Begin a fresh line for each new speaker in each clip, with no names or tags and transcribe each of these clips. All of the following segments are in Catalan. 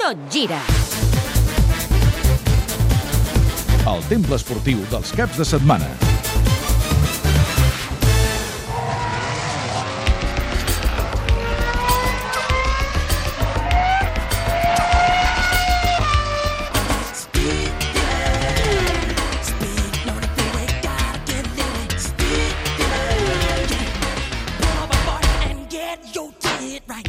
Tot gira.
El temple esportiu dels caps de setmana.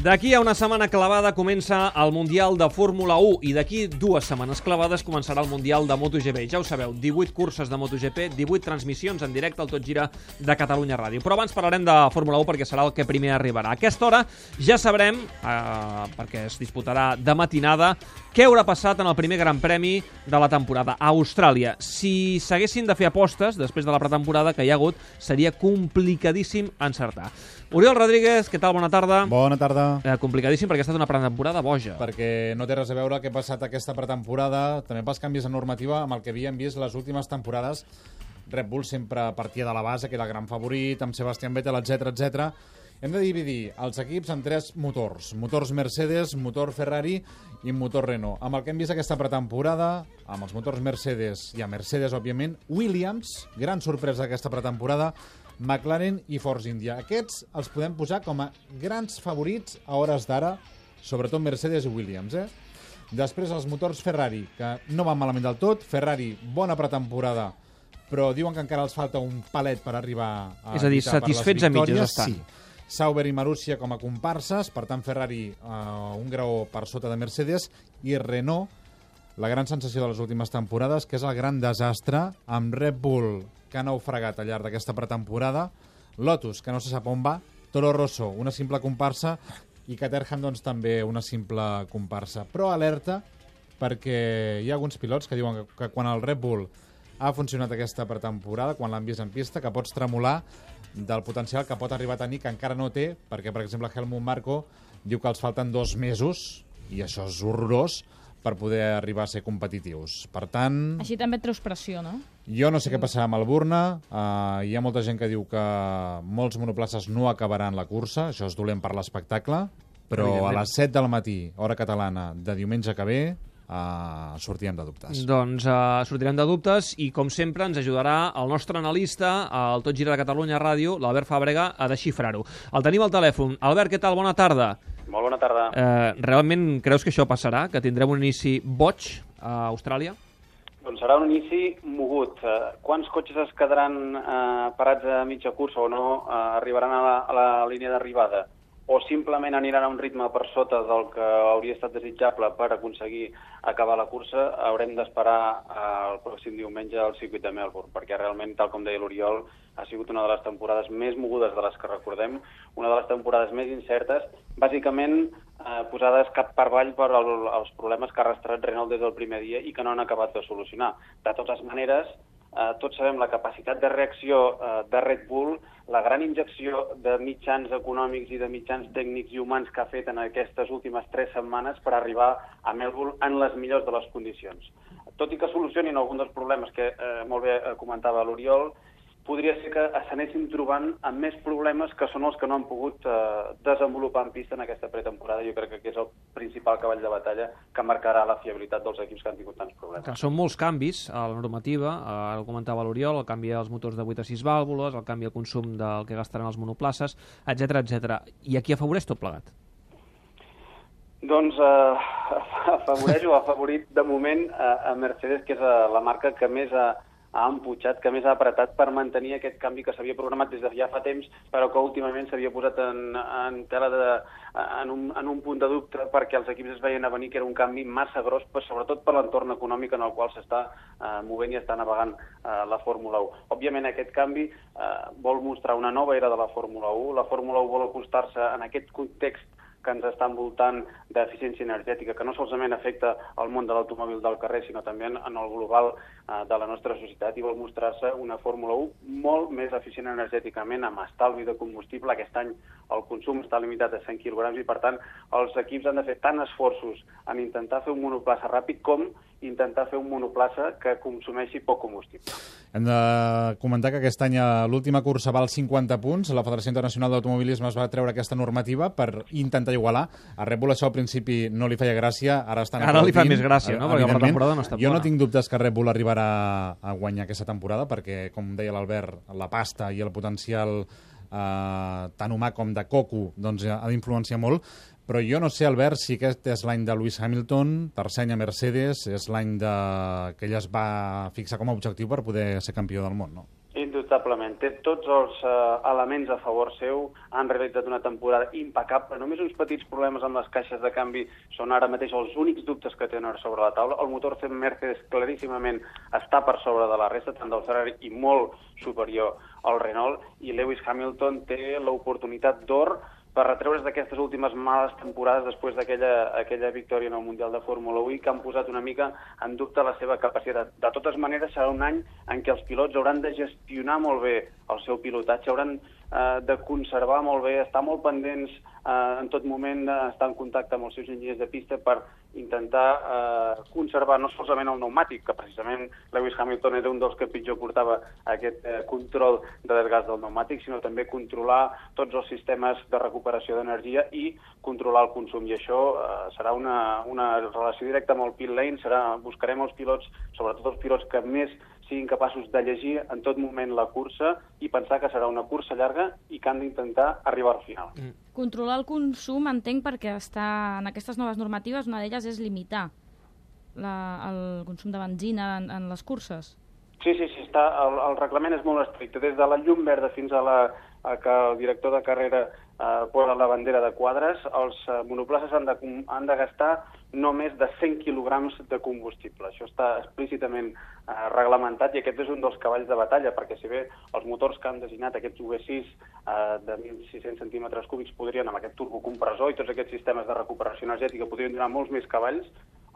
D'aquí a una setmana clavada comença el Mundial de Fórmula 1 i d'aquí dues setmanes clavades començarà el Mundial de MotoGP. Ja ho sabeu, 18 curses de MotoGP, 18 transmissions en directe al Tot Gira de Catalunya Ràdio. Però abans parlarem de Fórmula 1 perquè serà el que primer arribarà. A aquesta hora ja sabrem, eh, perquè es disputarà de matinada, què haurà passat en el primer Gran Premi de la temporada a Austràlia. Si s'haguessin de fer apostes després de la pretemporada que hi ha hagut, seria complicadíssim encertar. Oriol Rodríguez, què tal? Bona tarda.
Bona tarda.
Eh, complicadíssim perquè ha estat una pretemporada boja.
Perquè no té res a veure que ha passat aquesta pretemporada, també pels canvis en normativa amb el que havíem vist les últimes temporades. Red Bull sempre partia de la base, que era el gran favorit, amb Sebastián Vettel, etc etc. Hem de dividir els equips en tres motors. Motors Mercedes, motor Ferrari i motor Renault. Amb el que hem vist aquesta pretemporada, amb els motors Mercedes i a Mercedes, òbviament, Williams, gran sorpresa d'aquesta pretemporada, McLaren i Force India. Aquests els podem posar com a grans favorits a hores d'ara, sobretot Mercedes i Williams. Eh? Després els motors Ferrari, que no van malament del tot. Ferrari, bona pretemporada, però diuen que encara els falta un palet per arribar a
És a dir, satisfets a mitges estan.
Sí. Sauber i Marussia com a comparses, per tant Ferrari eh, un graó per sota de Mercedes i Renault, la gran sensació de les últimes temporades, que és el gran desastre amb Red Bull, que ha naufragat al llarg d'aquesta pretemporada, Lotus, que no se sap on va, Toro Rosso, una simple comparsa, i Caterham, doncs, també una simple comparsa. Però alerta, perquè hi ha alguns pilots que diuen que, que quan el Red Bull ha funcionat aquesta pretemporada, quan l'han vist en pista, que pots tremolar del potencial que pot arribar a tenir, que encara no té, perquè, per exemple, Helmut Marko diu que els falten dos mesos, i això és horrorós, per poder arribar a ser competitius. Per tant,
Així també et treus pressió, no?
jo no sé què passarà amb el Burna. Uh, hi ha molta gent que diu que molts monoplaces no acabaran la cursa. Això és dolent per l'espectacle. Però a les 7 del matí, hora catalana, de diumenge que ve, uh, sortirem de dubtes.
Doncs uh, sortirem de dubtes i, com sempre, ens ajudarà el nostre analista, al Tot Gira de Catalunya Ràdio, l'Albert Fàbrega, a desxifrar-ho. El tenim al telèfon. Albert, què tal? Bona tarda.
Molt bona tarda.
Eh, realment creus que això passarà? Que tindrem un inici boig a Austràlia?
Doncs serà un inici mogut. Eh, quants cotxes es quedaran eh, parats a mitja cursa o no eh, arribaran a la, a la línia d'arribada? O simplement aniran a un ritme per sota del que hauria estat desitjable per aconseguir acabar la cursa, haurem d'esperar eh, el pròxim diumenge al circuit de Melbourne, perquè realment, tal com deia l'Oriol, ha sigut una de les temporades més mogudes de les que recordem, una de les temporades més incertes, bàsicament eh, posades cap per avall per el, els problemes que ha arrastrat Renault des del primer dia i que no han acabat de solucionar. De totes maneres, eh, tots sabem la capacitat de reacció eh, de Red Bull, la gran injecció de mitjans econòmics i de mitjans tècnics i humans que ha fet en aquestes últimes tres setmanes per arribar a Melbourne en les millors de les condicions. Tot i que solucionin algun dels problemes que eh, molt bé eh, comentava l'Oriol, podria ser que s'anessin trobant amb més problemes que són els que no han pogut eh, desenvolupar en pista en aquesta pretemporada. Jo crec que és el principal cavall de batalla que marcarà la fiabilitat dels equips que han tingut tants problemes.
Que són molts canvis a la normativa, eh, ara ho comentava l'Oriol, el canvi dels motors de 8 a 6 vàlvules, el canvi de consum del que gastaran els monoplaces, etc etc. I aquí afavoreix tot plegat?
Doncs eh, afavoreix o ha afavorit de moment a, a Mercedes, que és eh, la marca que més ha, ha emputxat, que més ha apretat per mantenir aquest canvi que s'havia programat des de ja fa temps, però que últimament s'havia posat en, en tela de, en, un, en un punt de dubte perquè els equips es veien a venir que era un canvi massa gros, però sobretot per l'entorn econòmic en el qual s'està eh, movent i està navegant eh, la Fórmula 1. Òbviament aquest canvi eh, vol mostrar una nova era de la Fórmula 1, la Fórmula 1 vol acostar-se en aquest context que ens està envoltant d'eficiència energètica, que no solament afecta el món de l'automòbil del carrer, sinó també en, el global eh, de la nostra societat, i vol mostrar-se una Fórmula 1 molt més eficient energèticament, amb estalvi de combustible. Aquest any el consum està limitat a 100 kg i, per tant, els equips han de fer tant esforços en intentar fer un monoplaça ràpid com intentar fer un monoplaça que consumeixi poc combustible.
Hem de comentar que aquest any a l'última cursa val 50 punts. La Federació Internacional d'Automobilisme es va treure aquesta normativa per intentar igualar. A Red Bull això al principi no li feia gràcia, ara estan
Ara li fa més gràcia, no? Perquè la temporada no està
Jo no tinc dubtes que Red Bull arribarà a guanyar aquesta temporada perquè, com deia l'Albert, la pasta i el potencial eh, tant humà com de coco doncs, ha d'influenciar molt, però jo no sé, Albert, si aquest és l'any de Lewis Hamilton, tercer any a Mercedes, és l'any de... que ell es va fixar com a objectiu per poder ser campió del món, no?
Indubtablement. Té tots els eh, elements a favor seu. Han realitzat una temporada impecable. Només uns petits problemes amb les caixes de canvi són ara mateix els únics dubtes que tenen sobre la taula. El motor fent Mercedes claríssimament està per sobre de la resta, tant del Ferrari i molt superior al Renault. I Lewis Hamilton té l'oportunitat d'or per retreure's d'aquestes últimes males temporades després d'aquella aquella victòria en el Mundial de Fórmula 1 i que han posat una mica en dubte la seva capacitat. De totes maneres, serà un any en què els pilots hauran de gestionar molt bé el seu pilotatge, hauran eh, de conservar molt bé, estar molt pendents eh, en tot moment, eh, estar en contacte amb els seus enginyers de pista per intentar eh, conservar no solament el pneumàtic, que precisament Lewis Hamilton era un dels que pitjor portava aquest eh, control de desgast del pneumàtic, sinó també controlar tots els sistemes de recuperació d'energia i controlar el consum. I això eh, serà una, una relació directa amb el pit lane, serà, buscarem els pilots, sobretot els pilots que més siguin capaços de llegir en tot moment la cursa i pensar que serà una cursa llarga i que han d'intentar arribar al final. Mm.
Controlar el consum, entenc, perquè està en aquestes noves normatives, una d'elles és limitar la, el consum de benzina en, en les curses.
Sí, sí, sí, està, el, el reglament és molt estricte, des de la llum verda fins a la a que el director de carrera eh, posa la bandera de quadres, els eh, monoplaces han de, han de gastar no més de 100 quilograms de combustible. Això està explícitament eh, reglamentat i aquest és un dels cavalls de batalla, perquè si bé els motors que han designat aquests V6 eh, de 1.600 centímetres cúbics podrien, amb aquest turbocompressor i tots aquests sistemes de recuperació energètica, podrien donar molts més cavalls,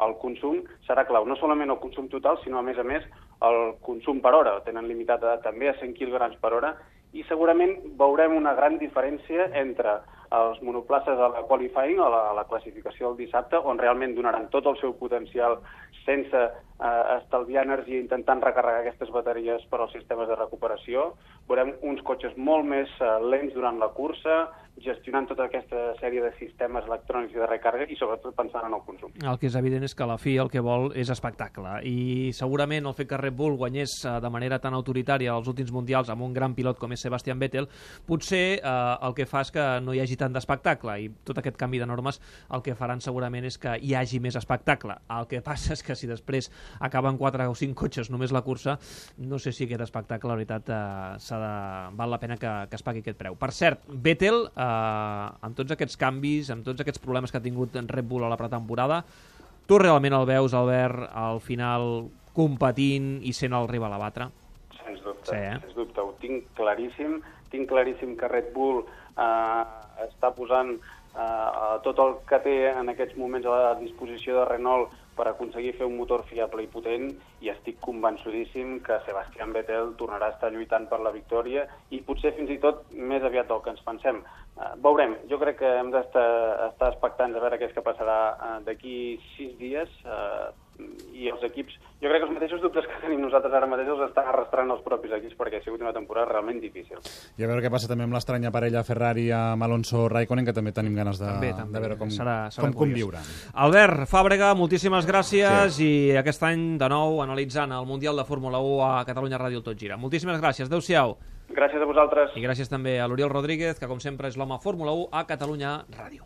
el consum serà clau. No solament el consum total, sinó a més a més el consum per hora. Tenen limitat també a 100 quilograms per hora i segurament veurem una gran diferència entre els monoplaces a la qualifying, a la, a la classificació del dissabte, on realment donaran tot el seu potencial sense eh, estalviar energia intentant recarregar aquestes bateries per als sistemes de recuperació. Veurem uns cotxes molt més eh, lents durant la cursa, gestionant tota aquesta sèrie de sistemes electrònics i de recàrrega i sobretot pensant en el consum.
El que és evident és que la FI el que vol és espectacle i segurament el fet que Red Bull guanyés eh, de manera tan autoritària els últims mundials amb un gran pilot com és Sebastian Vettel potser eh, el que fa és que no hi hagi tant d'espectacle i tot aquest canvi de normes el que faran segurament és que hi hagi més espectacle. El que passa és que si després acaben 4 o 5 cotxes només la cursa, no sé si aquest espectacle, la veritat, eh, s'ha de... val la pena que, que es pagui aquest preu. Per cert, Vettel, eh, amb tots aquests canvis, amb tots aquests problemes que ha tingut en Red Bull a la pretemporada, tu realment el veus, Albert, al final competint i sent el rival a batre?
Sens dubte,
Sí, eh?
sens dubte. Ho tinc claríssim. Tinc claríssim que Red Bull eh, està posant eh, tot el que té en aquests moments a la disposició de Renault per aconseguir fer un motor fiable i potent i estic convençudíssim que Sebastián Vettel tornarà a estar lluitant per la victòria i potser fins i tot més aviat del que ens pensem. Uh, veurem, jo crec que hem d'estar estar expectants a veure què és que passarà uh, d'aquí sis dies uh, i els equips, jo crec que els mateixos dubtes que tenim nosaltres ara mateix els estan arrastrant els propis equips perquè ha sigut una temporada realment difícil.
I a veure què passa també amb l'estranya parella Ferrari amb Alonso Raikkonen, que també tenim ganes de,
També, també.
de veure com,
Serà- serà
com conviure.
Albert Fàbrega, moltíssimes gràcies sí. i aquest any de nou analitzant el Mundial de Fórmula 1 a Catalunya Ràdio Tot Gira. Moltíssimes gràcies, adeu-siau.
Gràcies a vosaltres.
I gràcies també a l'Oriol Rodríguez, que com sempre és l'home Fórmula 1 a Catalunya Ràdio.